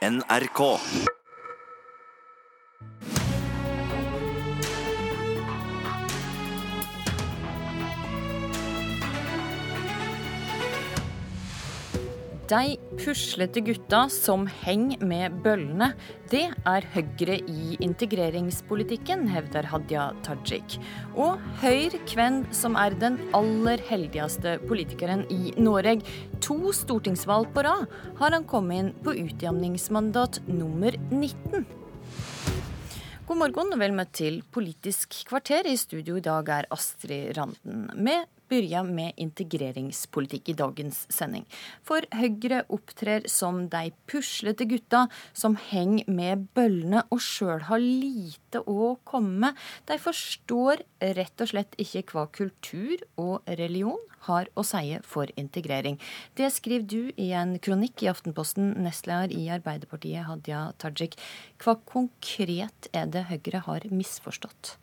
NRK. De puslete gutta som henger med bøllene, det er Høyre i integreringspolitikken, hevder Hadia Tajik. Og Høyre hvem som er den aller heldigste politikeren i Norge. To stortingsvalg på rad har han kommet inn på utjamningsmandat nummer 19. God morgen og vel møtt til Politisk kvarter. I studio i dag er Astrid Randen. med begynner med integreringspolitikk i dagens sending. For Høyre opptrer som de puslete gutta som henger med bøllene og sjøl har lite å komme med. De forstår rett og slett ikke hva kultur og religion har å si for integrering. Det skriver du i en kronikk i Aftenposten, nestleder i Arbeiderpartiet, Hadia Tajik. Hva konkret er det Høyre har misforstått?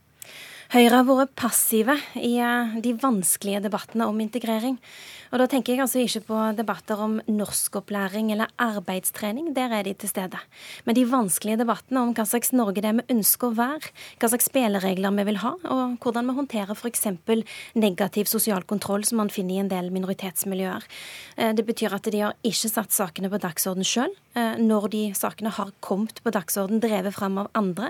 Høyre har vært passive i eh, de vanskelige debattene om integrering. Og da tenker jeg altså ikke på debatter om norskopplæring eller arbeidstrening, der er de til stede. Men de vanskelige debattene om hva slags Norge det er vi ønsker å være, hva slags spilleregler vi vil ha, og hvordan vi håndterer f.eks. negativ sosial kontroll som man finner i en del minoritetsmiljøer. Eh, det betyr at de har ikke satt sakene på dagsorden sjøl. Eh, når de sakene har kommet på dagsorden, drevet fram av andre,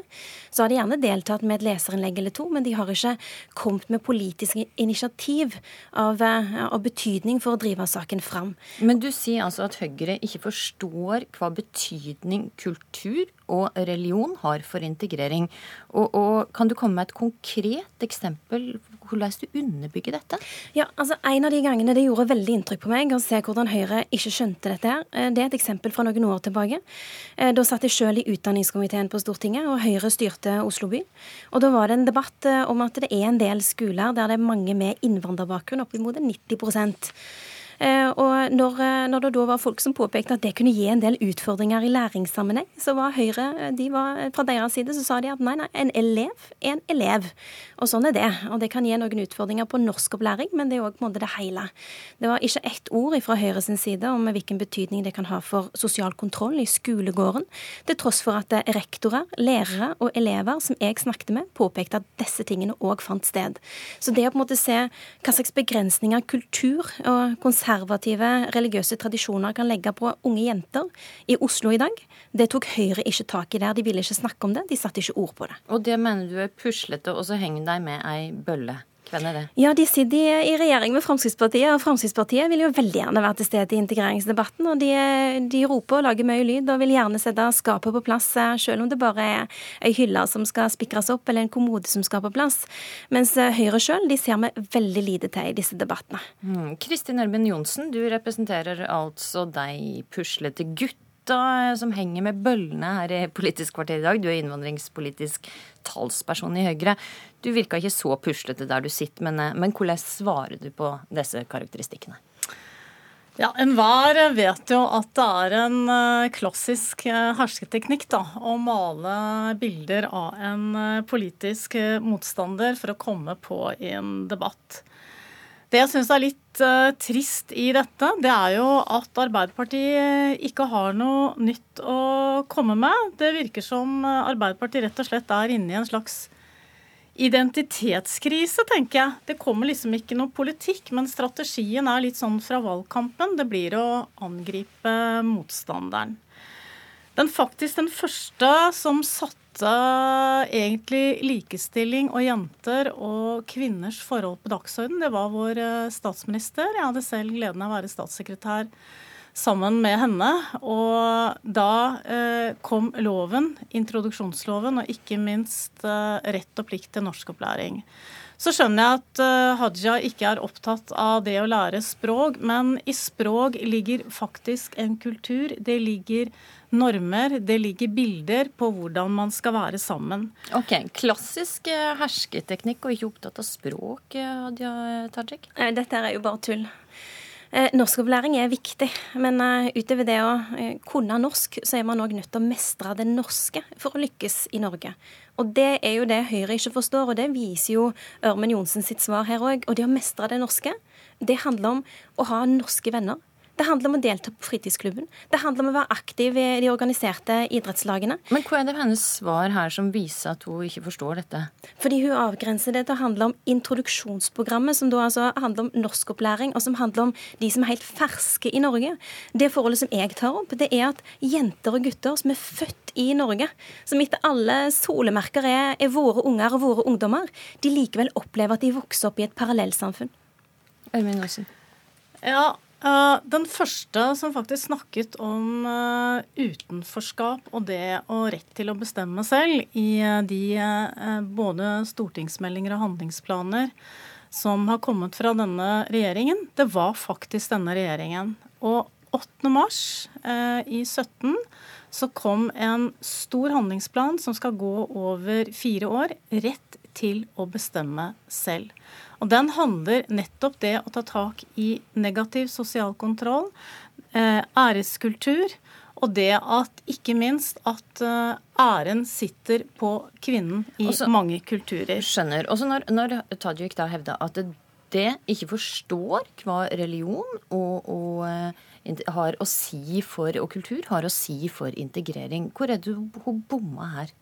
så har de gjerne deltatt med et leserinnlegg eller to, men de har ikke kommet med politiske initiativ av, eh, av, betydning for å drive saken fram. Men du sier altså at Høyre ikke forstår hva betydning kultur og religion har for integrering. Og, og Kan du komme med et konkret eksempel hvordan du underbygger dette? Ja, altså En av de gangene det gjorde veldig inntrykk på meg å se hvordan Høyre ikke skjønte dette, her, eh, det er et eksempel fra noen år tilbake. Eh, da satt jeg selv i utdanningskomiteen på Stortinget, og Høyre styrte Oslo by. Og Da var det en debatt om at det er en del skoler der det er mange med innvandrerbakgrunn, oppimot 90 Eh, og når, eh, når, det da var folk som påpekte at det kunne gi en del utfordringer i læringssammenheng, så var Høyre eh, de var, fra deres side så sa de at nei, nei, en elev er en elev. Og sånn er det. Og det kan gi noen utfordringer på norskopplæring, men det er òg det hele. Det var ikke ett ord fra Høyre sin side om hvilken betydning det kan ha for sosial kontroll i skolegården, til tross for at rektorer, lærere og elever som jeg snakket med, påpekte at disse tingene òg fant sted. Så det å på en måte se hva slags begrensninger kultur og konservativ konservative religiøse tradisjoner kan legge på unge jenter i Oslo i dag. Det tok Høyre ikke tak i der. De ville ikke snakke om det. De satte ikke ord på det. Og det mener du er puslete, og så henger de med ei bølle? Hvem er det? Ja, De sitter i, regjering med Fremskrittspartiet, og Fremskrittspartiet vil jo veldig gjerne være til stede i integreringsdebatten. og De, de roper og lager mye lyd og vil gjerne sette skapet på plass, eh, selv om det bare er ei hylle som skal spikres opp, eller en kommode som skal på plass. Mens eh, Høyre sjøl ser vi veldig lite til i disse debattene. Mm. Kristin Ørmen Johnsen, du representerer altså de puslete gutt gutta som henger med bøllene her i Politisk kvarter i dag. Du er innvandringspolitisk talsperson i Høyre. Du virka ikke så puslete der du sitter, men, eh, men hvordan svarer du på disse karakteristikkene? Ja, Enhver vet jo at det er en eh, klassisk eh, hersketeknikk da, å male bilder av en politisk motstander for å komme på en debatt. Det jeg syns er litt uh, trist i dette, det er jo at Arbeiderpartiet ikke har noe nytt å komme med. Det virker som Arbeiderpartiet rett og slett er inne i en slags identitetskrise, tenker jeg. Det kommer liksom ikke noe politikk, men strategien er litt sånn fra valgkampen. Det blir å angripe motstanderen. Den faktisk den første som satte egentlig likestilling og jenter og kvinners forhold på dagsorden, det var vår eh, statsminister. Jeg hadde selv gleden av å være statssekretær sammen med henne. Og da eh, kom loven, introduksjonsloven, og ikke minst eh, rett og plikt til norskopplæring. Så skjønner jeg at uh, Haja ikke er opptatt av det å lære språk, men i språk ligger faktisk en kultur. Det ligger normer, det ligger bilder på hvordan man skal være sammen. Ok, Klassisk eh, hersketeknikk og ikke opptatt av språk, eh, Hadia Tajik? Dette er jo bare tull. Eh, norskopplæring er viktig, men utover det å kunne norsk, så er man òg nødt til å mestre det norske for å lykkes i Norge. Og det er jo det Høyre ikke forstår, og det viser jo Ørmen Johnsen sitt svar her òg. Og det å mestre det norske, det handler om å ha norske venner Det handler om å delta på fritidsklubben. Det handler om å være aktiv i de organiserte idrettslagene. Men hva er det hennes svar her som viser at hun ikke forstår dette? Fordi hun avgrenser det til å handle om introduksjonsprogrammet, som da altså handler om norskopplæring, og som handler om de som er helt ferske i Norge. Det forholdet som jeg tar opp, det er at jenter og gutter som er født i Norge, som etter alle solemerker er, er våre unger og våre ungdommer, de likevel opplever at de vokser opp i et parallellsamfunn. Ørmin Aasen. Ja, Uh, den første som faktisk snakket om uh, utenforskap og det og rett til å bestemme selv i uh, de både stortingsmeldinger og handlingsplaner som har kommet fra denne regjeringen, det var faktisk denne regjeringen. Og 8. mars i 17 så kom en stor handlingsplan som skal gå over fire år, rett til å bestemme selv. Og Den handler nettopp det å ta tak i negativ sosial kontroll, eh, æreskultur, og det at ikke minst at eh, æren sitter på kvinnen i Også, mange kulturer. Skjønner. Også når, når Tajik da hevder at det, det ikke forstår hva religion og, og, eh, har å si for, og kultur har å si for integrering, hvor er det hun bomma her?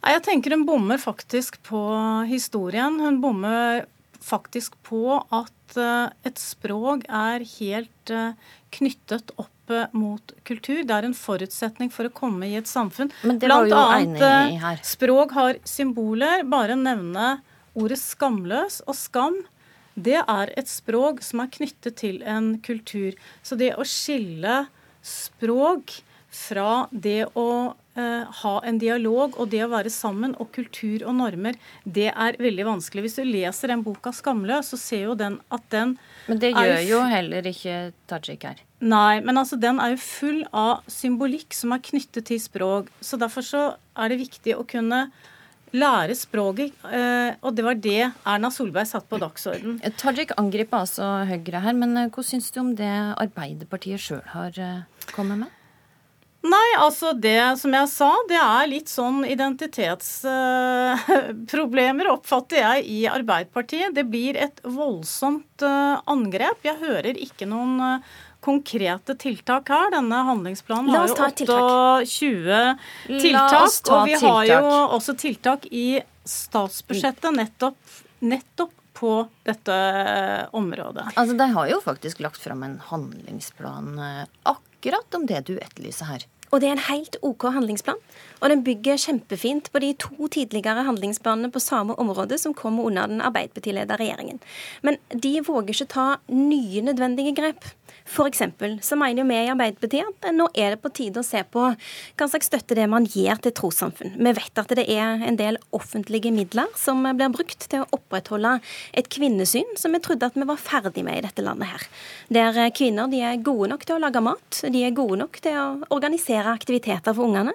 Jeg tenker hun bommer faktisk på historien. Hun bommer faktisk på at eh, et språk er helt eh, knyttet opp eh, mot kultur. Det er en forutsetning for å komme i et samfunn. Blant annet språk har symboler. Bare nevne ordet skamløs og skam. Det er et språk som er knyttet til en kultur. Så det å skille språk fra det å ha en dialog og det å være sammen og kultur og normer, det er veldig vanskelig. Hvis du leser den boka 'Skamløs', så ser jo den at den Men det gjør jo heller ikke Tajik her. Nei, men altså den er jo full av symbolikk som er knyttet til språk. Så derfor så er det viktig å kunne lære språket, eh, og det var det Erna Solberg satt på dagsorden. Tajik angriper altså Høyre her, men eh, hva syns du om det Arbeiderpartiet sjøl har eh, kommet med? Nei, altså det som jeg sa, det er litt sånn identitetsproblemer, uh, oppfatter jeg, i Arbeiderpartiet. Det blir et voldsomt uh, angrep. Jeg hører ikke noen uh, konkrete tiltak her. Denne handlingsplanen har jo 28 tiltak. Og vi har jo også tiltak i statsbudsjettet nettopp, nettopp på dette området. Altså, De har jo faktisk lagt fram en handlingsplan akkurat akkurat om det du etterlyser her. Og det er en helt OK handlingsplan. Og den bygger kjempefint på de to tidligere handlingsplanene på samme område som kom under den Arbeiderpartiledede regjeringen. Men de våger ikke ta nye nødvendige grep. F.eks. så mener vi i Arbeiderpartiet at nå er det på tide å se på hva slags støtte det er man gir til trossamfunn. Vi vet at det er en del offentlige midler som blir brukt til å opprettholde et kvinnesyn som vi trodde at vi var ferdig med i dette landet her. Der kvinner de er gode nok til å lage mat, de er gode nok til å organisere aktiviteter for ungene,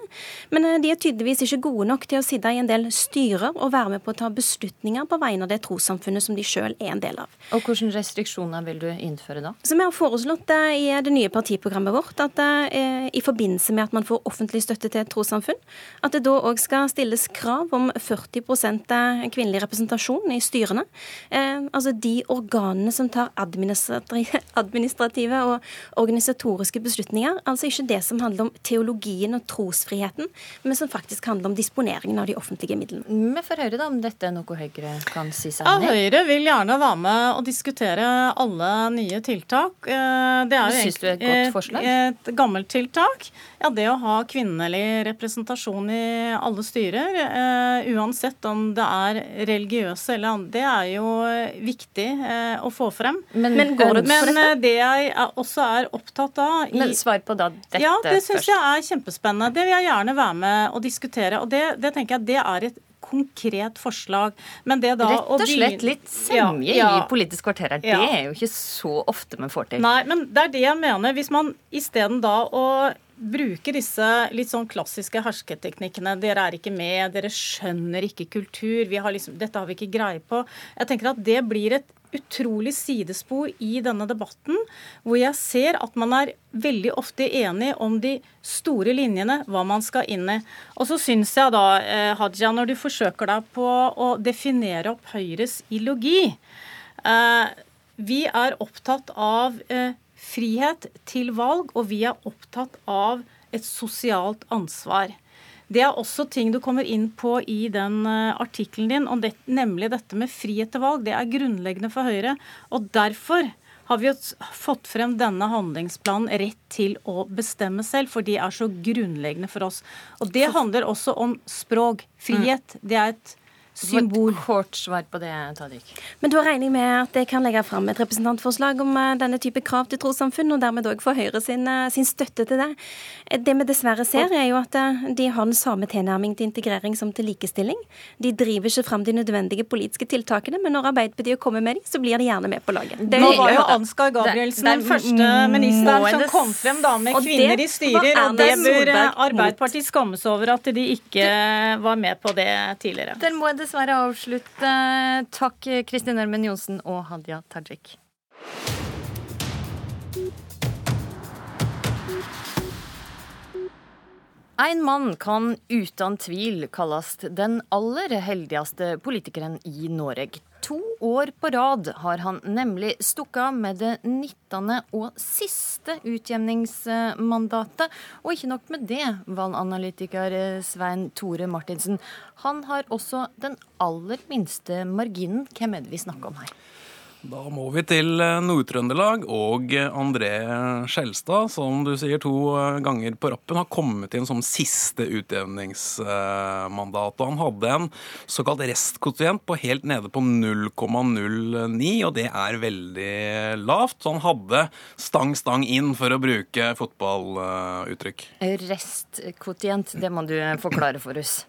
men de er tydeligvis ikke gode nok til å sitte i en del styrer og være med på å ta beslutninger på vegne av det trossamfunnet som de sjøl er en del av. Og Hvilke restriksjoner vil du innføre da? Som jeg har foreslått i det nye partiprogrammet vårt at eh, i forbindelse med at man får offentlig støtte til et trossamfunn, at det da òg skal stilles krav om 40% kvinnelig representasjon i styrene. Eh, altså de organene som tar administrative og organisatoriske beslutninger. Altså ikke det som handler om teologien og trosfriheten, men som faktisk handler om disponeringen av de offentlige midlene. Vi får høre da om dette er noe Høyre kan si seg enig i. Ja, Høyre vil gjerne være med og diskutere alle nye tiltak. Eh, det er jo du er et godt forslag? Et gammelt tiltak. Ja, det å ha kvinnelig representasjon i alle styrer, uh, uansett om det er religiøse eller andre, det er jo viktig uh, å få frem. Men, men går det men, uh, det jeg også er opptatt av i, Men svar på da dette først. Ja, det syns jeg er kjempespennende. Det vil jeg gjerne være med og diskutere. Og det, det tenker jeg det er et konkret forslag. Men det da Rett og slett litt semje ja, ja. i Politisk kvarter her. Det er jo ikke så ofte man får til. Nei, men det er det jeg mener. Hvis man isteden da å bruke disse litt sånn klassiske hersketeknikkene. Dere er ikke med, dere skjønner ikke kultur. Har liksom, dette har vi ikke greie på. Jeg tenker at Det blir et utrolig sidespor i denne debatten, hvor jeg ser at man er veldig ofte enig om de store linjene, hva man skal inn i. Og så syns jeg da, eh, Hadia, når du forsøker deg på å definere opp Høyres ideologi eh, Vi er opptatt av eh, frihet til valg, og vi er opptatt av et sosialt ansvar. Det er også ting du kommer inn på i den uh, artikkelen din, det, nemlig dette med frihet til valg. Det er grunnleggende for Høyre. Og derfor har vi fått frem denne handlingsplanen Rett til å bestemme selv, for de er så grunnleggende for oss. Og det handler også om språk. Frihet. Det er et symbol. Kort svar på det, Tadik. Men da regner jeg med at jeg kan legge fram et representantforslag om eh, denne type krav til trossamfunn, og dermed òg få Høyre sin, eh, sin, støtte til det. Eh, det vi dessverre ser, er jo at de har den samme tilnærming til integrering som til likestilling. De driver ikke fram de nødvendige politiske tiltakene, men når Arbeiderpartiet kommer med dem, så blir de gjerne med på laget. Det Nå var jo Ansgar Gabrielsen den første ministeren som kom frem da med kvinner i styrer, og det bør Arbeiderpartiet skammes over at de ikke var med på det tidligere. Den må det dessverre avslutte. Takk Kristin Ørmen Johnsen og Hadia Tajik. En mann kan uten tvil kalles den aller heldigste politikeren i Norge. To år på rad har han nemlig stukket av med det 19. og siste utjevningsmandatet. Og ikke nok med det, valganalytiker Svein Tore Martinsen. Han har også den aller minste marginen. Hvem er det vi snakker om her? Da må vi til eh, Nord-Trøndelag og André Skjelstad, som du sier to eh, ganger på rappen, har kommet inn som siste utjevningsmandat. Og han hadde en såkalt restkotient på helt nede på 0,09, og det er veldig lavt. Så han hadde stang, stang inn, for å bruke fotballuttrykk. Restkvotient, det må du forklare for oss.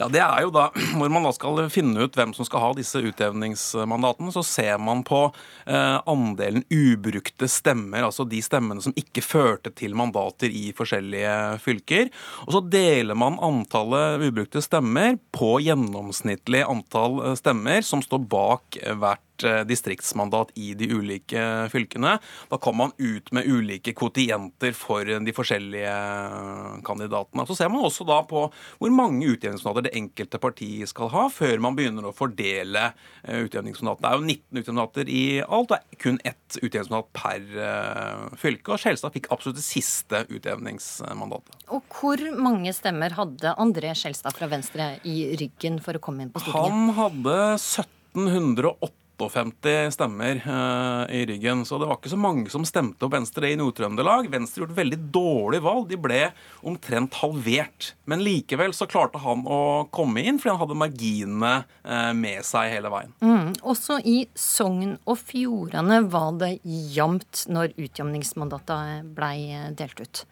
Ja, det er jo da hvor man da skal finne ut hvem som skal ha disse utjevningsmandatene. Så ser man på på eh, andelen ubrukte stemmer, altså de stemmene som ikke førte til mandater i forskjellige fylker. Og så deler man antallet ubrukte stemmer på gjennomsnittlig antall eh, stemmer som står bak hvert Eh, distriktsmandat i de ulike fylkene. Da kom man ut med ulike kvotienter for de forskjellige kandidatene. Så ser man også da på hvor mange utjevningsmandater det enkelte parti skal ha, før man begynner å fordele eh, utjevningsmandatene. Det er jo 19 utjevningsmandater i alt, det er kun ett utjevningsmandat per eh, fylke. Og Skjelstad fikk absolutt det siste utjevningsmandatet. Og hvor mange stemmer hadde André Skjelstad fra Venstre i ryggen for å komme inn på Stortinget? Han hadde 1708 58 stemmer uh, i ryggen. Så det var ikke så mange som stemte opp Venstre i Nord-Trøndelag. Venstre gjorde et veldig dårlig valg. De ble omtrent halvert. Men likevel så klarte han å komme inn, fordi han hadde marginene uh, med seg hele veien. Mm. Også i Sogn og Fjordane var det jevnt når utjamningsmandatet blei delt ut.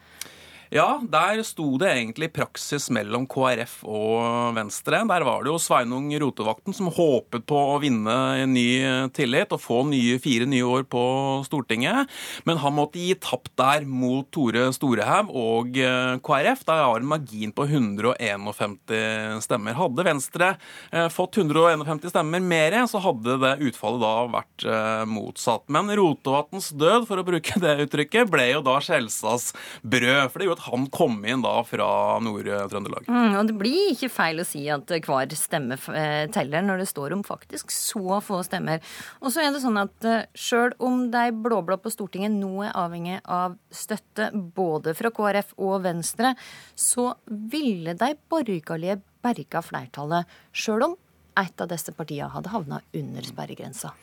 Ja, der sto det egentlig praksis mellom KrF og Venstre. Der var det jo Sveinung Rotevatn som håpet på å vinne en ny tillit og få nye, fire nye år på Stortinget. Men han måtte gi tapt der mot Tore Storehaug og eh, KrF. Der var en margin på 151 stemmer. Hadde Venstre eh, fått 151 stemmer mer, så hadde det utfallet da vært eh, motsatt. Men Rotevatns død, for å bruke det uttrykket, ble jo da Skjelstads brød. for det gjorde at han kom inn da fra Nord-Trøndelag. Mm, og det blir ikke feil å si at hver stemme eh, teller når det står om faktisk så få stemmer. Og så er det sånn at eh, sjøl om de blå-blå på Stortinget nå er avhengig av støtte både fra KrF og Venstre, så ville de borgerlige berga flertallet, sjøl om et av disse partiene hadde havna under sperregrensa.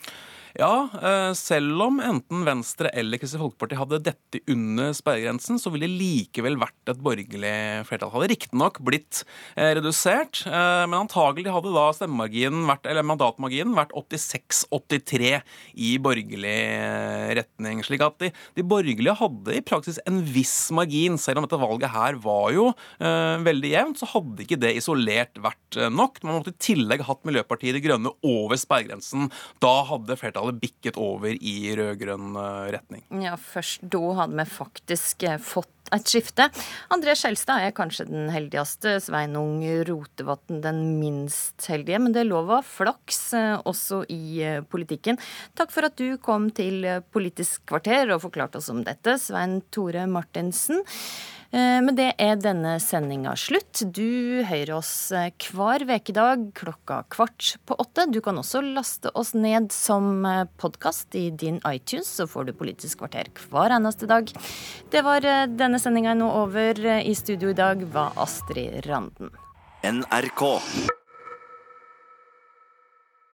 Ja, eh, selv om enten Venstre eller Kristelig Folkeparti hadde dette under sperregrensen, så ville det likevel vært et borgerlig flertall. Hadde riktignok blitt eh, redusert, eh, men antagelig hadde da stemmemarginen vært, eller mandatmarginen vært 86-83 i borgerlig retning. slik at de, de, borgerlige hadde i praksis en viss margin. Selv om dette valget her var jo eh, veldig jevnt, så hadde ikke det isolert vært nok. Man måtte i tillegg hatt Miljøpartiet De Grønne over sperregrensen. Da hadde flertallet 90 bikket over i rød-grønn eh, retning. Ja, først da hadde vi faktisk eh, fått et skifte. André Skjelstad er kanskje den heldigste, Sveinung Rotevatn den minst heldige. Men det er lov å ha flaks eh, også i politikken. Takk for at du kom til Politisk kvarter og forklarte oss om dette, Svein Tore Martinsen. Eh, med det er denne sendinga slutt. Du hører oss eh, hver ukedag klokka kvart på åtte. Du kan også laste oss ned som eh, podkast i din iTunes, så får du Politisk kvarter hver eneste dag. Det var denne sendinga nå over. I studio i dag var Astrid Randen. NRK.